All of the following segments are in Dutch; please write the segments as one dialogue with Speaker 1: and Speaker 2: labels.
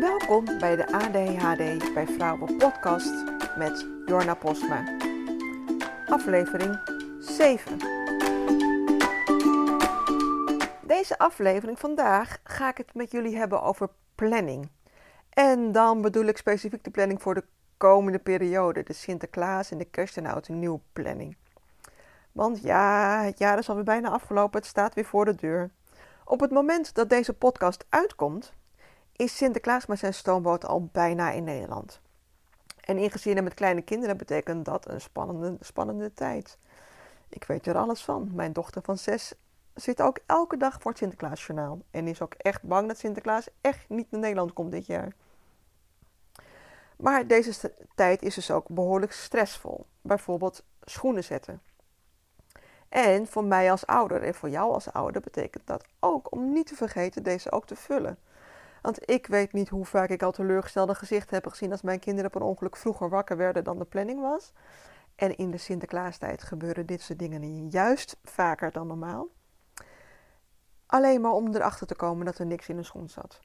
Speaker 1: Welkom bij de ADHD bij Vrouwen podcast met Jorna Posma. Aflevering 7. Deze aflevering vandaag ga ik het met jullie hebben over planning. En dan bedoel ik specifiek de planning voor de komende periode, de Sinterklaas en de kerst en oud en nieuw planning. Want ja, het jaar is alweer bijna afgelopen, het staat weer voor de deur. Op het moment dat deze podcast uitkomt, is Sinterklaas met zijn stoomboot al bijna in Nederland. En in gezinnen met kleine kinderen betekent dat een spannende, spannende tijd. Ik weet er alles van. Mijn dochter van zes zit ook elke dag voor het Sinterklaasjournaal. En is ook echt bang dat Sinterklaas echt niet naar Nederland komt dit jaar. Maar deze tijd is dus ook behoorlijk stressvol. Bijvoorbeeld schoenen zetten. En voor mij als ouder en voor jou als ouder betekent dat ook om niet te vergeten deze ook te vullen. Want ik weet niet hoe vaak ik al teleurgestelde gezichten heb gezien als mijn kinderen per ongeluk vroeger wakker werden dan de planning was. En in de Sinterklaastijd gebeuren dit soort dingen juist vaker dan normaal. Alleen maar om erachter te komen dat er niks in de schoen zat.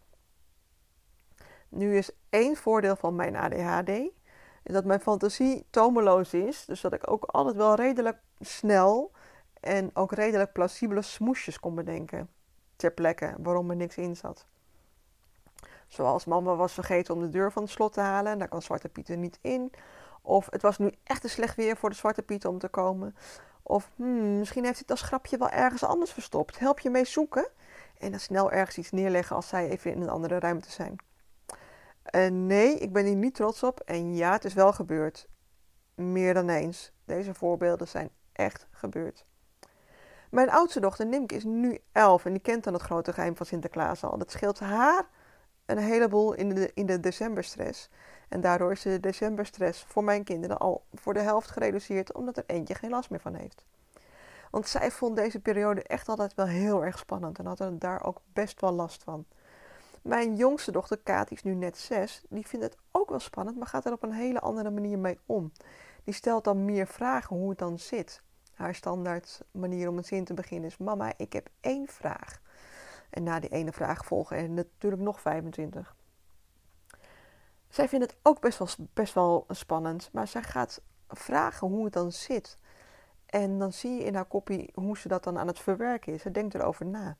Speaker 1: Nu is één voordeel van mijn ADHD, dat mijn fantasie tomeloos is. Dus dat ik ook altijd wel redelijk snel en ook redelijk plausibele smoesjes kon bedenken. Ter plekke waarom er niks in zat. Zoals mama was vergeten om de deur van het slot te halen en daar kan Zwarte Piet er niet in. Of het was nu echt een slecht weer voor de Zwarte Piet om te komen. Of hmm, misschien heeft hij het als grapje wel ergens anders verstopt. Help je mee zoeken? En dan snel ergens iets neerleggen als zij even in een andere ruimte zijn. Uh, nee, ik ben hier niet trots op. En ja, het is wel gebeurd. Meer dan eens. Deze voorbeelden zijn echt gebeurd. Mijn oudste dochter Nimke is nu 11 en die kent dan het grote geheim van Sinterklaas al. Dat scheelt haar een heleboel in de, in de decemberstress. En daardoor is de decemberstress voor mijn kinderen al voor de helft gereduceerd, omdat er eentje geen last meer van heeft. Want zij vond deze periode echt altijd wel heel erg spannend en had er daar ook best wel last van. Mijn jongste dochter Kaat, is nu net zes, die vindt het ook wel spannend, maar gaat er op een hele andere manier mee om. Die stelt dan meer vragen hoe het dan zit. Haar standaard manier om een zin te beginnen is: Mama, ik heb één vraag. En na die ene vraag volgen er natuurlijk nog 25. Zij vindt het ook best wel, best wel spannend, maar zij gaat vragen hoe het dan zit. En dan zie je in haar kopie hoe ze dat dan aan het verwerken is. Ze denkt erover na.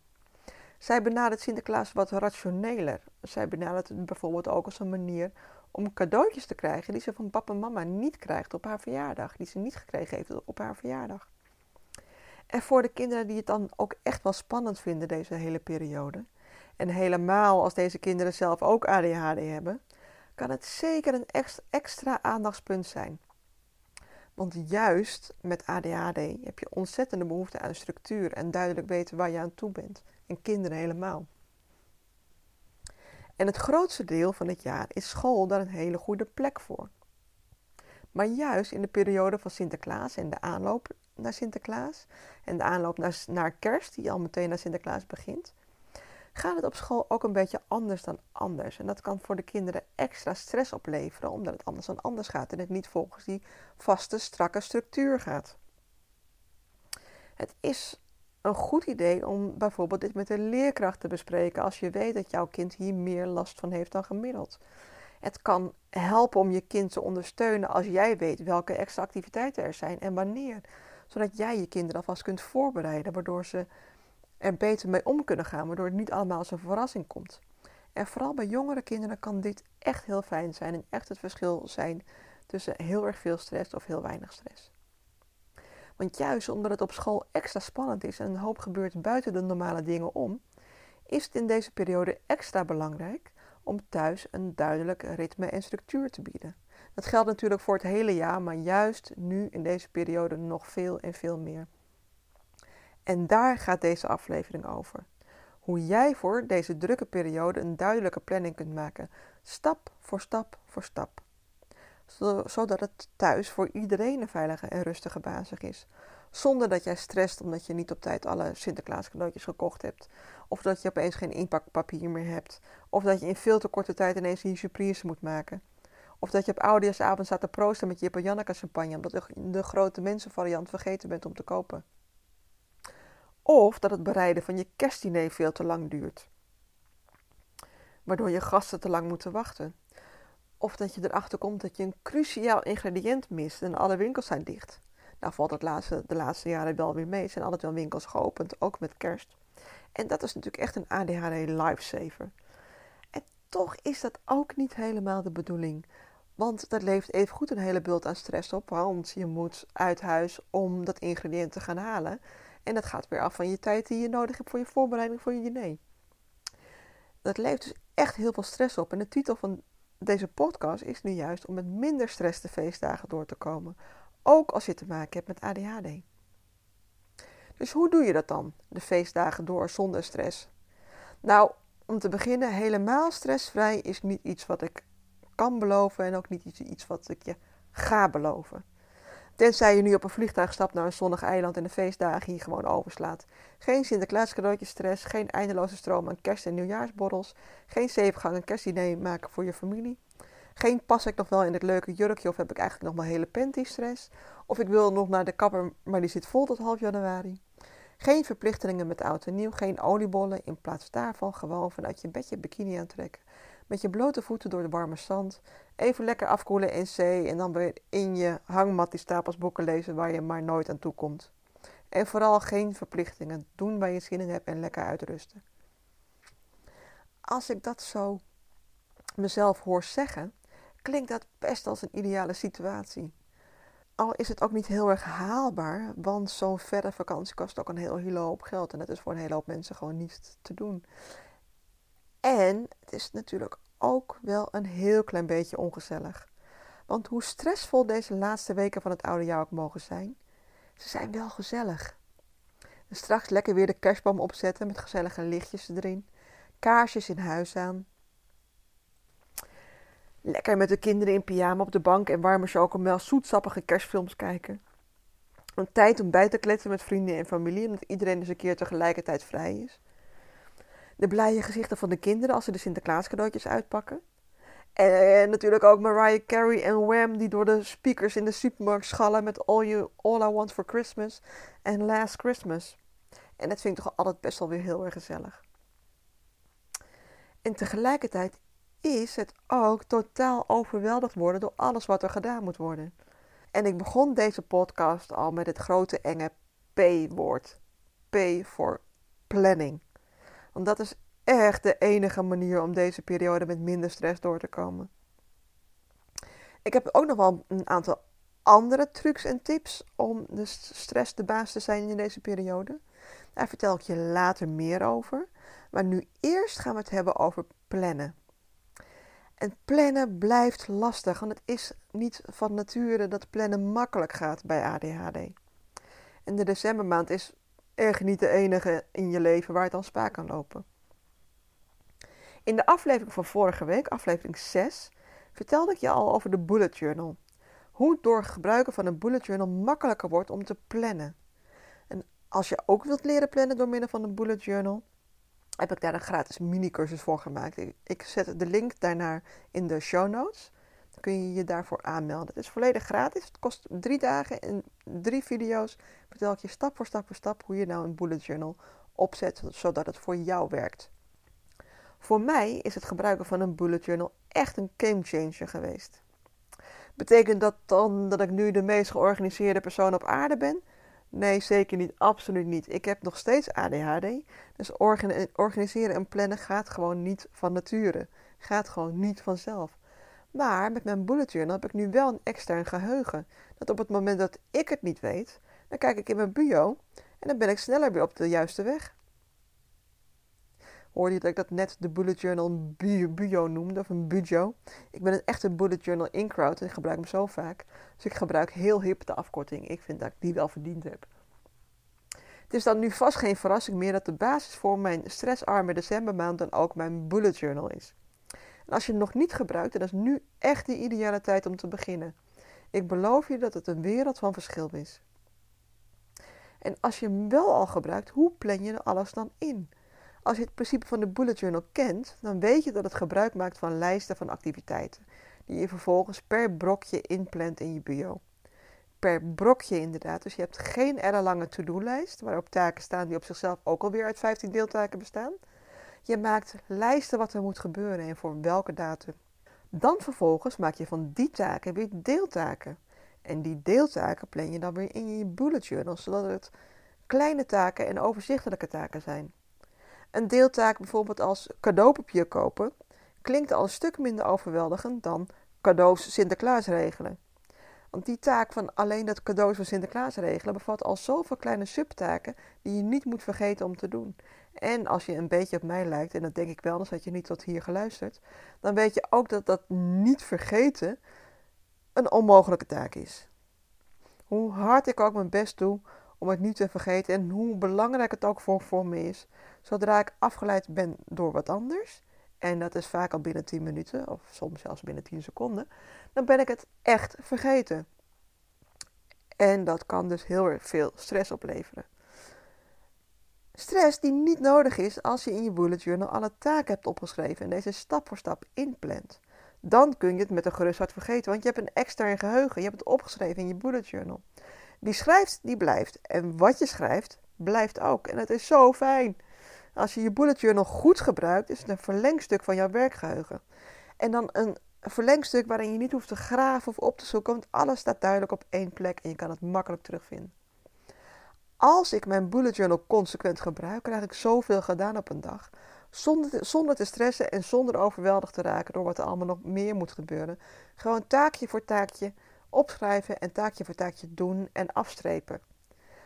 Speaker 1: Zij benadert Sinterklaas wat rationeler. Zij benadert het bijvoorbeeld ook als een manier om cadeautjes te krijgen die ze van papa en mama niet krijgt op haar verjaardag. Die ze niet gekregen heeft op haar verjaardag. En voor de kinderen die het dan ook echt wel spannend vinden, deze hele periode. En helemaal als deze kinderen zelf ook ADHD hebben, kan het zeker een extra aandachtspunt zijn. Want juist met ADHD heb je ontzettende behoefte aan structuur en duidelijk weten waar je aan toe bent. En kinderen helemaal. En het grootste deel van het jaar is school daar een hele goede plek voor. Maar juist in de periode van Sinterklaas en de aanloop naar Sinterklaas en de aanloop naar, naar kerst, die al meteen naar Sinterklaas begint, gaat het op school ook een beetje anders dan anders. En dat kan voor de kinderen extra stress opleveren, omdat het anders dan anders gaat en het niet volgens die vaste, strakke structuur gaat. Het is een goed idee om bijvoorbeeld dit met de leerkracht te bespreken als je weet dat jouw kind hier meer last van heeft dan gemiddeld. Het kan helpen om je kind te ondersteunen als jij weet welke extra activiteiten er zijn en wanneer. Zodat jij je kinderen alvast kunt voorbereiden, waardoor ze er beter mee om kunnen gaan, waardoor het niet allemaal als een verrassing komt. En vooral bij jongere kinderen kan dit echt heel fijn zijn en echt het verschil zijn tussen heel erg veel stress of heel weinig stress. Want juist omdat het op school extra spannend is en een hoop gebeurt buiten de normale dingen om, is het in deze periode extra belangrijk om thuis een duidelijk ritme en structuur te bieden. Dat geldt natuurlijk voor het hele jaar, maar juist nu in deze periode nog veel en veel meer. En daar gaat deze aflevering over. Hoe jij voor deze drukke periode een duidelijke planning kunt maken, stap voor stap voor stap. Zodat het thuis voor iedereen een veilige en rustige basis is. Zonder dat jij stresst omdat je niet op tijd alle Sinterklaas cadeautjes gekocht hebt. Of dat je opeens geen inpakpapier meer hebt. Of dat je in veel te korte tijd ineens een surprise moet maken. Of dat je op oudejaarsavond staat te proosten met je Janneke champagne omdat je de grote mensenvariant vergeten bent om te kopen. Of dat het bereiden van je kerstdiner veel te lang duurt. waardoor je gasten te lang moeten wachten. Of dat je erachter komt dat je een cruciaal ingrediënt mist en alle winkels zijn dicht. Nou valt het laatste, de laatste jaren wel weer mee. Zijn altijd wel winkels geopend, ook met kerst. En dat is natuurlijk echt een ADHD lifesaver. Toch is dat ook niet helemaal de bedoeling. Want dat levert even goed een hele bult aan stress op. Want je moet uit huis om dat ingrediënt te gaan halen. En dat gaat weer af van je tijd die je nodig hebt voor je voorbereiding voor je diner. Dat levert dus echt heel veel stress op. En de titel van deze podcast is nu juist om met minder stress de feestdagen door te komen. Ook als je te maken hebt met ADHD. Dus hoe doe je dat dan, de feestdagen door zonder stress? Nou, om te beginnen, helemaal stressvrij is niet iets wat ik kan beloven en ook niet iets wat ik je ga beloven. Tenzij je nu op een vliegtuig stapt naar een zonnig eiland en de feestdagen hier gewoon overslaat. Geen Sinterklaas cadeautjes stress, geen eindeloze stroom aan kerst- en nieuwjaarsborrels, geen zevengangen kerstdiner maken voor je familie. Geen pas ik nog wel in het leuke jurkje of heb ik eigenlijk nog maar hele panty stress. Of ik wil nog naar de kapper, maar die zit vol tot half januari. Geen verplichtingen met oud en nieuw, geen oliebollen. In plaats daarvan gewoon vanuit je bedje bikini aantrekken. Met je blote voeten door de warme zand. Even lekker afkoelen in zee en dan weer in je hangmat die stapels boeken lezen waar je maar nooit aan toe komt. En vooral geen verplichtingen. Doen waar je zin in hebt en lekker uitrusten. Als ik dat zo mezelf hoor zeggen, klinkt dat best als een ideale situatie. Al is het ook niet heel erg haalbaar, want zo'n verre vakantie kost ook een heel hele hoop geld. En dat is voor een hele hoop mensen gewoon niet te doen. En het is natuurlijk ook wel een heel klein beetje ongezellig. Want hoe stressvol deze laatste weken van het oude jaar ook mogen zijn, ze zijn wel gezellig. En straks lekker weer de kerstboom opzetten met gezellige lichtjes erin, kaarsjes in huis aan, Lekker met de kinderen in pyjama op de bank en warme chocomel zoetsappige kerstfilms kijken. Een tijd om bij te kletsen met vrienden en familie, omdat iedereen eens een keer tegelijkertijd vrij is. De blije gezichten van de kinderen als ze de Sinterklaas cadeautjes uitpakken. En natuurlijk ook Mariah Carey en Wham die door de speakers in de supermarkt schallen met All, you, All I Want for Christmas en Last Christmas. En dat vind ik toch altijd best wel weer heel erg gezellig. En tegelijkertijd is het ook totaal overweldigd worden door alles wat er gedaan moet worden. En ik begon deze podcast al met het grote enge P-woord. P voor planning. Want dat is echt de enige manier om deze periode met minder stress door te komen. Ik heb ook nog wel een aantal andere trucs en tips om de stress de baas te zijn in deze periode. Daar vertel ik je later meer over. Maar nu eerst gaan we het hebben over plannen. En plannen blijft lastig, want het is niet van nature dat plannen makkelijk gaat bij ADHD. En de decembermaand is erg niet de enige in je leven waar het aan spaak kan lopen. In de aflevering van vorige week, aflevering 6, vertelde ik je al over de bullet journal. Hoe door gebruiken van een bullet journal makkelijker wordt om te plannen. En als je ook wilt leren plannen door middel van een bullet journal, heb ik daar een gratis mini-cursus voor gemaakt. Ik zet de link daarnaar in de show notes. Dan kun je je daarvoor aanmelden. Het is volledig gratis. Het kost drie dagen en drie video's. Vertel ik je stap voor stap voor stap hoe je nou een bullet journal opzet, zodat het voor jou werkt. Voor mij is het gebruiken van een bullet journal echt een game changer geweest. Betekent dat dan dat ik nu de meest georganiseerde persoon op aarde ben? Nee, zeker niet. Absoluut niet. Ik heb nog steeds ADHD. Dus organiseren en plannen gaat gewoon niet van nature. Gaat gewoon niet vanzelf. Maar met mijn bullet journal heb ik nu wel een extern geheugen. Dat op het moment dat ik het niet weet, dan kijk ik in mijn bio en dan ben ik sneller weer op de juiste weg. Hoorde je dat ik dat net de bullet journal een bio noemde, of een bujo? Ik ben een echte bullet journal in crowd en ik gebruik hem zo vaak. Dus ik gebruik heel hip de afkorting. Ik vind dat ik die wel verdiend heb. Het is dan nu vast geen verrassing meer dat de basis voor mijn stressarme decembermaand dan ook mijn bullet journal is. En als je het nog niet gebruikt, dan is nu echt de ideale tijd om te beginnen. Ik beloof je dat het een wereld van verschil is. En als je hem wel al gebruikt, hoe plan je alles dan in? Als je het principe van de bullet journal kent, dan weet je dat het gebruik maakt van lijsten van activiteiten, die je vervolgens per brokje inplant in je bio. Per brokje inderdaad, dus je hebt geen ellenlange to-do-lijst, waarop taken staan die op zichzelf ook alweer uit 15 deeltaken bestaan. Je maakt lijsten wat er moet gebeuren en voor welke datum. Dan vervolgens maak je van die taken weer deeltaken. En die deeltaken plan je dan weer in je bullet journal, zodat het kleine taken en overzichtelijke taken zijn. Een deeltaak bijvoorbeeld als cadeaupapier kopen klinkt al een stuk minder overweldigend dan cadeaus Sinterklaas regelen. Want die taak van alleen dat cadeaus van Sinterklaas regelen bevat al zoveel kleine subtaken die je niet moet vergeten om te doen. En als je een beetje op mij lijkt, en dat denk ik wel, anders had je niet tot hier geluisterd, dan weet je ook dat dat niet vergeten een onmogelijke taak is. Hoe hard ik ook mijn best doe om het niet te vergeten en hoe belangrijk het ook voor, voor me is, zodra ik afgeleid ben door wat anders, en dat is vaak al binnen 10 minuten, of soms zelfs binnen 10 seconden, dan ben ik het echt vergeten. En dat kan dus heel erg veel stress opleveren. Stress die niet nodig is als je in je bullet journal alle taken hebt opgeschreven en deze stap voor stap inplant. Dan kun je het met een gerust hart vergeten, want je hebt een extern geheugen. Je hebt het opgeschreven in je bullet journal. Die schrijft, die blijft. En wat je schrijft, blijft ook. En het is zo fijn. Als je je bullet journal goed gebruikt, is het een verlengstuk van jouw werkgeheugen. En dan een verlengstuk waarin je niet hoeft te graven of op te zoeken, want alles staat duidelijk op één plek en je kan het makkelijk terugvinden. Als ik mijn bullet journal consequent gebruik, krijg ik zoveel gedaan op een dag. Zonder te, zonder te stressen en zonder overweldigd te raken door wat er allemaal nog meer moet gebeuren. Gewoon taakje voor taakje opschrijven en taakje voor taakje doen en afstrepen.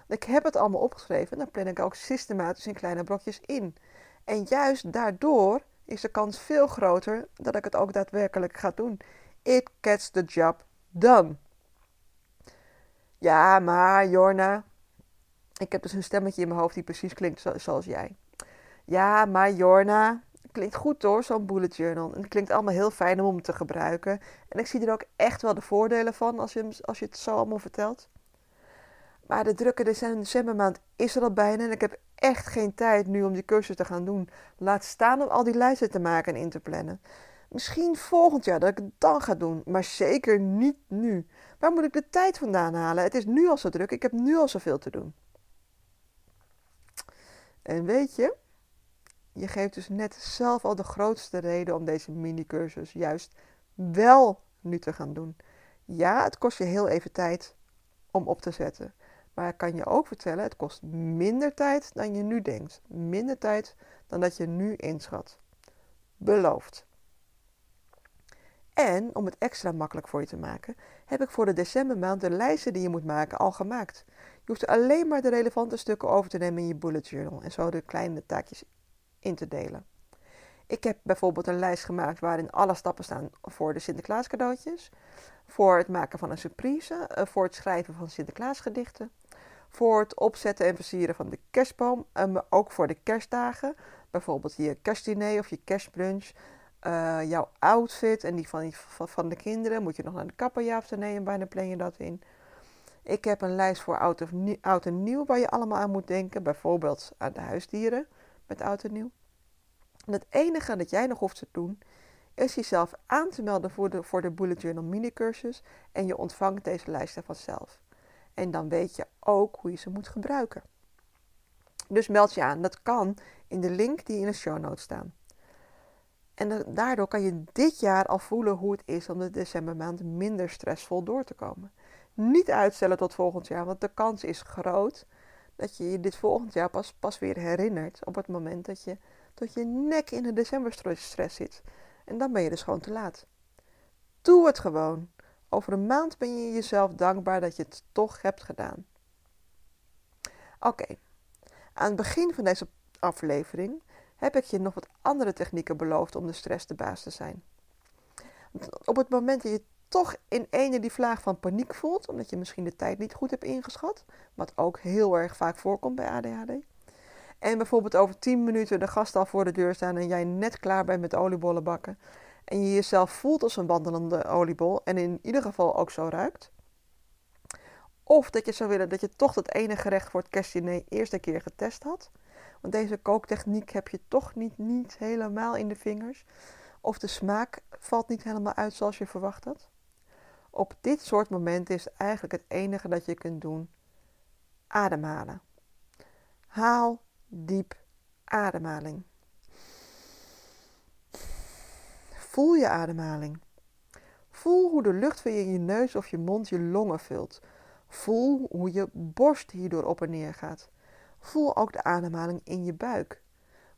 Speaker 1: Ik heb het allemaal opgeschreven en dan plan ik ook systematisch in kleine blokjes in. En juist daardoor is de kans veel groter dat ik het ook daadwerkelijk ga doen. It gets the job done. Ja, maar Jorna, ik heb dus een stemmetje in mijn hoofd die precies klinkt zoals jij. Ja, maar Jorna, klinkt goed hoor, zo'n bullet journal. En het klinkt allemaal heel fijn om te gebruiken. En ik zie er ook echt wel de voordelen van als je, als je het zo allemaal vertelt. Maar de drukke decembermaand is er al bijna en ik heb echt geen tijd nu om die cursus te gaan doen. Laat staan om al die lijsten te maken en in te plannen. Misschien volgend jaar dat ik het dan ga doen, maar zeker niet nu. Waar moet ik de tijd vandaan halen? Het is nu al zo druk, ik heb nu al zoveel te doen. En weet je, je geeft dus net zelf al de grootste reden om deze mini-cursus juist wel nu te gaan doen. Ja, het kost je heel even tijd om op te zetten. Maar ik kan je ook vertellen, het kost minder tijd dan je nu denkt. Minder tijd dan dat je nu inschat. Beloofd. En om het extra makkelijk voor je te maken, heb ik voor de decembermaand de lijsten die je moet maken al gemaakt. Je hoeft alleen maar de relevante stukken over te nemen in je bullet journal en zo de kleine taakjes in te delen. Ik heb bijvoorbeeld een lijst gemaakt waarin alle stappen staan voor de Sinterklaas cadeautjes, voor het maken van een surprise, eh, voor het schrijven van Sinterklaasgedichten, voor het opzetten en versieren van de kerstboom, maar ook voor de kerstdagen, bijvoorbeeld je kerstdiner of je kerstbrunch, uh, jouw outfit en die van, van de kinderen, moet je nog naar de kapper ja of nee en bijna plan je dat in. Ik heb een lijst voor oud, nieuw, en nieuw waar je allemaal aan moet denken, bijvoorbeeld aan de huisdieren met oud en nieuw. En het enige dat jij nog hoeft te doen, is jezelf aan te melden voor de, voor de Bullet Journal mini-cursus en je ontvangt deze lijsten vanzelf. En dan weet je ook hoe je ze moet gebruiken. Dus meld je aan. Dat kan in de link die in de show notes staan. En daardoor kan je dit jaar al voelen hoe het is om de decembermaand minder stressvol door te komen. Niet uitstellen tot volgend jaar, want de kans is groot dat je je dit volgend jaar pas, pas weer herinnert op het moment dat je tot je nek in de decemberstress zit. En dan ben je dus gewoon te laat. Doe het gewoon. Over een maand ben je jezelf dankbaar dat je het toch hebt gedaan. Oké, aan het begin van deze aflevering heb ik je nog wat andere technieken beloofd om de stress de baas te zijn. Op het moment dat je toch in ene die vlaag van paniek voelt, omdat je misschien de tijd niet goed hebt ingeschat, wat ook heel erg vaak voorkomt bij ADHD. En bijvoorbeeld over 10 minuten de gast al voor de deur staan en jij net klaar bent met oliebollen bakken. En je jezelf voelt als een wandelende oliebol en in ieder geval ook zo ruikt. Of dat je zou willen dat je toch dat ene gerecht voor het kerstdiner eerste keer getest had. Want deze kooktechniek heb je toch niet, niet helemaal in de vingers. Of de smaak valt niet helemaal uit zoals je verwacht had. Op dit soort momenten is eigenlijk het enige dat je kunt doen ademhalen. Haal diep ademhaling. Voel je ademhaling. Voel hoe de lucht via je neus of je mond je longen vult. Voel hoe je borst hierdoor op en neer gaat. Voel ook de ademhaling in je buik.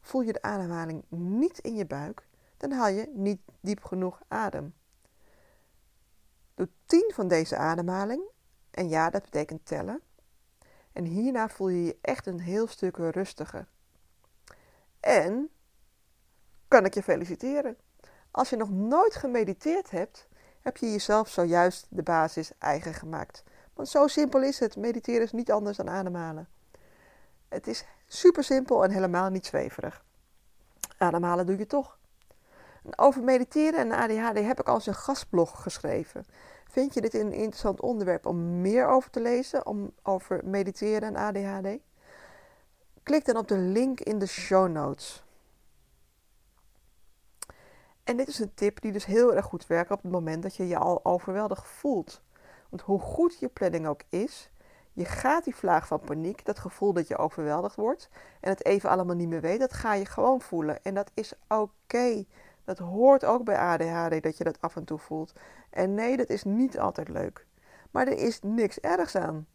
Speaker 1: Voel je de ademhaling niet in je buik, dan haal je niet diep genoeg adem. Doe 10 van deze ademhaling. En ja, dat betekent tellen. En hierna voel je je echt een heel stuk rustiger. En kan ik je feliciteren. Als je nog nooit gemediteerd hebt, heb je jezelf zojuist de basis eigen gemaakt. Want zo simpel is het. Mediteren is niet anders dan ademhalen. Het is super simpel en helemaal niet zweverig. Ademhalen doe je toch. over mediteren en ADHD heb ik al een gastblog geschreven. Vind je dit een interessant onderwerp om meer over te lezen, om over mediteren en ADHD? Klik dan op de link in de show notes. En dit is een tip die dus heel erg goed werkt op het moment dat je je al overweldigd voelt. Want hoe goed je planning ook is, je gaat die vlaag van paniek, dat gevoel dat je overweldigd wordt en het even allemaal niet meer weet, dat ga je gewoon voelen. En dat is oké. Dat hoort ook bij ADHD dat je dat af en toe voelt. En nee, dat is niet altijd leuk. Maar er is niks ergs aan.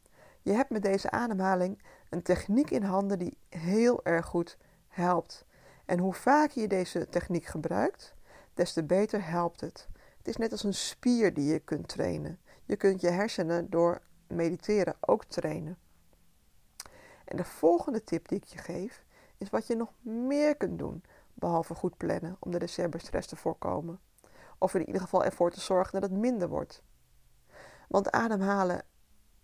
Speaker 1: Je hebt met deze ademhaling een techniek in handen die heel erg goed helpt. En hoe vaker je deze techniek gebruikt, des te beter helpt het. Het is net als een spier die je kunt trainen. Je kunt je hersenen door mediteren ook trainen. En de volgende tip die ik je geef is wat je nog meer kunt doen, behalve goed plannen om de decemberstress te voorkomen. Of in ieder geval ervoor te zorgen dat het minder wordt. Want ademhalen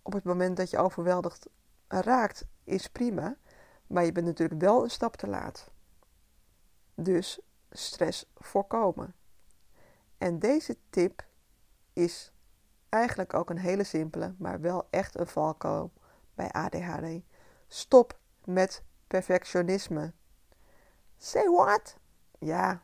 Speaker 1: op het moment dat je overweldigd raakt is prima, maar je bent natuurlijk wel een stap te laat. Dus stress voorkomen. En deze tip is eigenlijk ook een hele simpele, maar wel echt een valkuil bij ADHD. Stop met perfectionisme. Say what? Ja,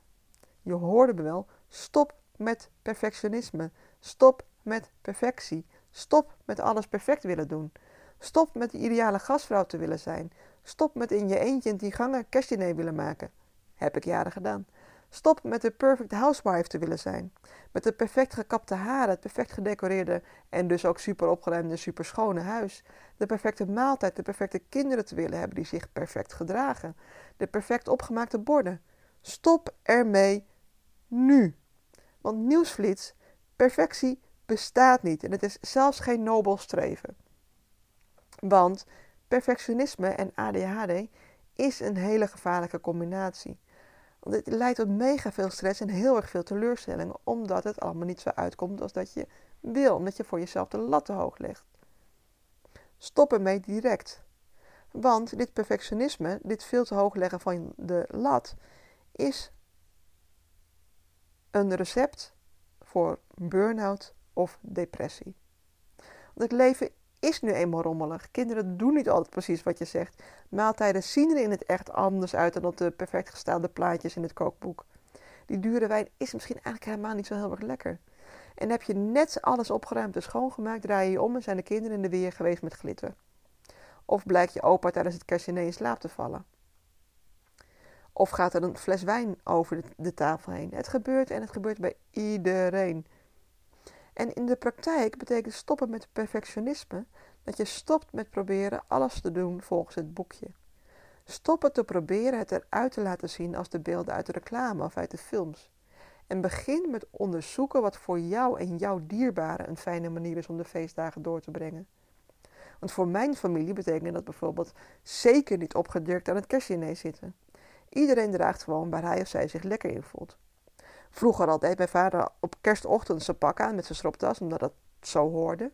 Speaker 1: je hoorde me wel. Stop met perfectionisme. Stop met perfectie. Stop met alles perfect willen doen. Stop met de ideale gastvrouw te willen zijn. Stop met in je eentje in die gangen kerstdiner willen maken. Heb ik jaren gedaan. Stop met de perfect housewife te willen zijn. Met de perfect gekapte haren, het perfect gedecoreerde en dus ook super opgeruimde, super schone huis. De perfecte maaltijd, de perfecte kinderen te willen hebben die zich perfect gedragen. De perfect opgemaakte borden. Stop ermee nu. Want nieuwsflits, perfectie bestaat niet en het is zelfs geen nobel streven. Want perfectionisme en ADHD is een hele gevaarlijke combinatie. Want het leidt tot mega veel stress en heel erg veel teleurstellingen, omdat het allemaal niet zo uitkomt als dat je wil, omdat je voor jezelf de lat te hoog legt. Stop ermee direct. Want dit perfectionisme, dit veel te hoog leggen van de lat, is een recept voor burn-out of depressie. Want het leven is nu eenmaal rommelig. Kinderen doen niet altijd precies wat je zegt. Maaltijden zien er in het echt anders uit dan op de perfect gestelde plaatjes in het kookboek. Die dure wijn is misschien eigenlijk helemaal niet zo heel erg lekker. En heb je net alles opgeruimd en schoongemaakt, draai je je om en zijn de kinderen in de weer geweest met glitter. Of blijkt je opa tijdens het kerstdiner in slaap te vallen. Of gaat er een fles wijn over de tafel heen. Het gebeurt en het gebeurt bij iedereen. En in de praktijk betekent stoppen met perfectionisme dat je stopt met proberen alles te doen volgens het boekje. Stoppen te proberen het eruit te laten zien als de beelden uit de reclame of uit de films. En begin met onderzoeken wat voor jou en jouw dierbaren een fijne manier is om de feestdagen door te brengen. Want voor mijn familie betekent dat bijvoorbeeld zeker niet opgedirkt aan het kerstdiner zitten. Iedereen draagt gewoon waar hij of zij zich lekker in voelt. Vroeger al deed mijn vader op kerstochtend zijn pak aan met zijn stroptas, omdat dat zo hoorde.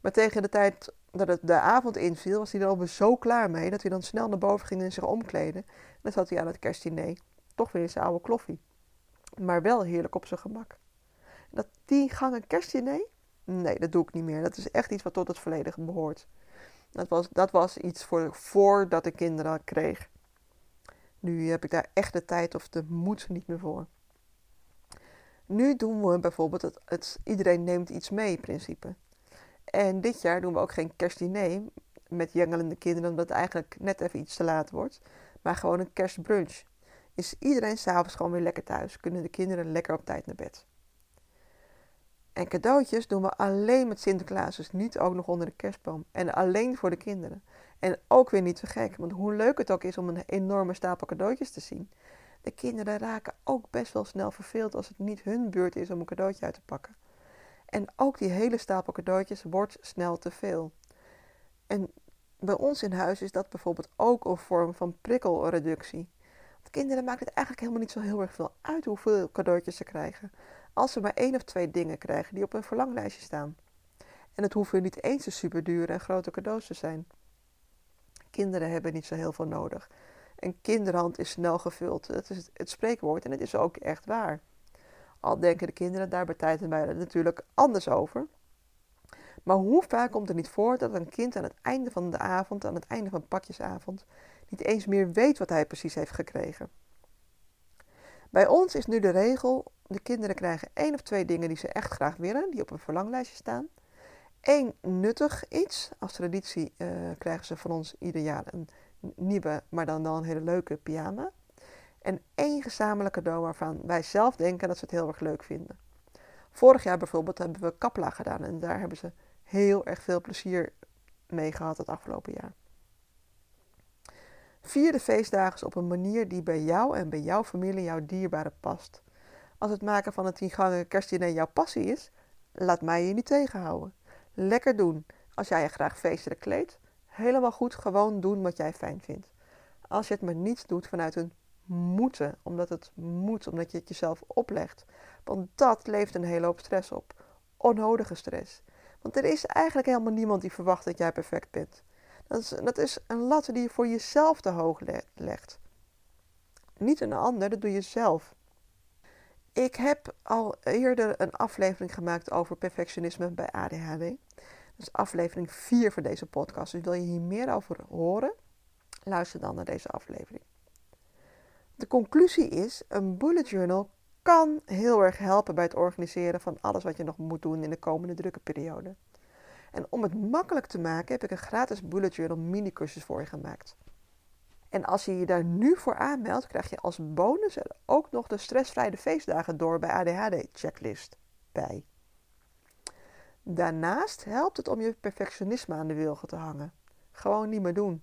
Speaker 1: Maar tegen de tijd dat het de avond inviel, was hij er alweer zo klaar mee dat hij dan snel naar boven ging en zich omkleden. En dan zat hij aan het kerstdiner toch weer in zijn oude kloffie. Maar wel heerlijk op zijn gemak. Dat die gangen kerstdiner? Nee, dat doe ik niet meer. Dat is echt iets wat tot het verleden behoort. Dat was, dat was iets voor, voordat ik kinderen kreeg. Nu heb ik daar echt de tijd of de moed niet meer voor. Nu doen we bijvoorbeeld het, iedereen neemt iets mee principe. En dit jaar doen we ook geen kerstdiner met jengelende kinderen, omdat het eigenlijk net even iets te laat wordt. Maar gewoon een kerstbrunch. is iedereen s'avonds gewoon weer lekker thuis. Kunnen de kinderen lekker op tijd naar bed. En cadeautjes doen we alleen met Sinterklaas, dus niet ook nog onder de kerstboom. En alleen voor de kinderen. En ook weer niet zo gek, want hoe leuk het ook is om een enorme stapel cadeautjes te zien. De kinderen raken ook best wel snel verveeld als het niet hun beurt is om een cadeautje uit te pakken. En ook die hele stapel cadeautjes wordt snel te veel. En bij ons in huis is dat bijvoorbeeld ook een vorm van prikkelreductie. Want kinderen maken het eigenlijk helemaal niet zo heel erg veel uit hoeveel cadeautjes ze krijgen. Als ze maar één of twee dingen krijgen die op een verlanglijstje staan. En het hoeven niet eens de superdure en grote cadeaus te zijn. Kinderen hebben niet zo heel veel nodig. Een kinderhand is snel gevuld. Dat is het spreekwoord en het is ook echt waar. Al denken de kinderen daar bij tijd en bij natuurlijk anders over. Maar hoe vaak komt er niet voor dat een kind aan het einde van de avond, aan het einde van pakjesavond, niet eens meer weet wat hij precies heeft gekregen? Bij ons is nu de regel: de kinderen krijgen één of twee dingen die ze echt graag willen, die op een verlanglijstje staan. Eén nuttig iets. Als traditie uh, krijgen ze van ons ieder jaar een nieuwe, maar dan wel een hele leuke pyjama. En één gezamenlijk cadeau waarvan wij zelf denken dat ze het heel erg leuk vinden. Vorig jaar bijvoorbeeld hebben we Kapla gedaan en daar hebben ze heel erg veel plezier mee gehad het afgelopen jaar. Vier de feestdagen op een manier die bij jou en bij jouw familie, jouw dierbare past. Als het maken van een tiengangen kerstdiner jouw passie is, laat mij je niet tegenhouden. Lekker doen. Als jij je graag feestelijk kleedt, helemaal goed gewoon doen wat jij fijn vindt. Als je het maar niet doet vanuit een moeten, omdat het moet, omdat je het jezelf oplegt. Want dat levert een hele hoop stress op. Onnodige stress. Want er is eigenlijk helemaal niemand die verwacht dat jij perfect bent. Dat is, dat is een lat die je voor jezelf te hoog legt. Niet een ander, dat doe je zelf. Ik heb al eerder een aflevering gemaakt over perfectionisme bij ADHD. Dat is aflevering 4 van deze podcast. Dus wil je hier meer over horen? Luister dan naar deze aflevering. De conclusie is: een bullet journal kan heel erg helpen bij het organiseren van alles wat je nog moet doen in de komende drukke periode. En om het makkelijk te maken heb ik een gratis bullet journal mini cursus voor je gemaakt. En als je je daar nu voor aanmeldt, krijg je als bonus er ook nog de stressvrije feestdagen door bij ADHD checklist bij. Daarnaast helpt het om je perfectionisme aan de wilgen te hangen. Gewoon niet meer doen.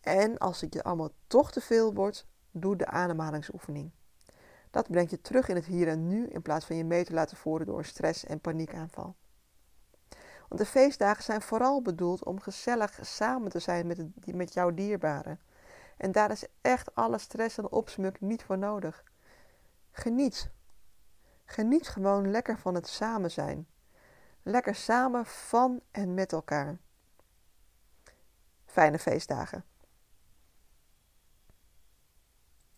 Speaker 1: En als het je allemaal toch te veel wordt, doe de ademhalingsoefening. Dat brengt je terug in het hier en nu in plaats van je mee te laten voeren door stress- en paniekaanval. Want de feestdagen zijn vooral bedoeld om gezellig samen te zijn met, met jouw dierbaren. En daar is echt alle stress en opsmuk niet voor nodig. Geniet. Geniet gewoon lekker van het samen zijn. Lekker samen van en met elkaar. Fijne feestdagen.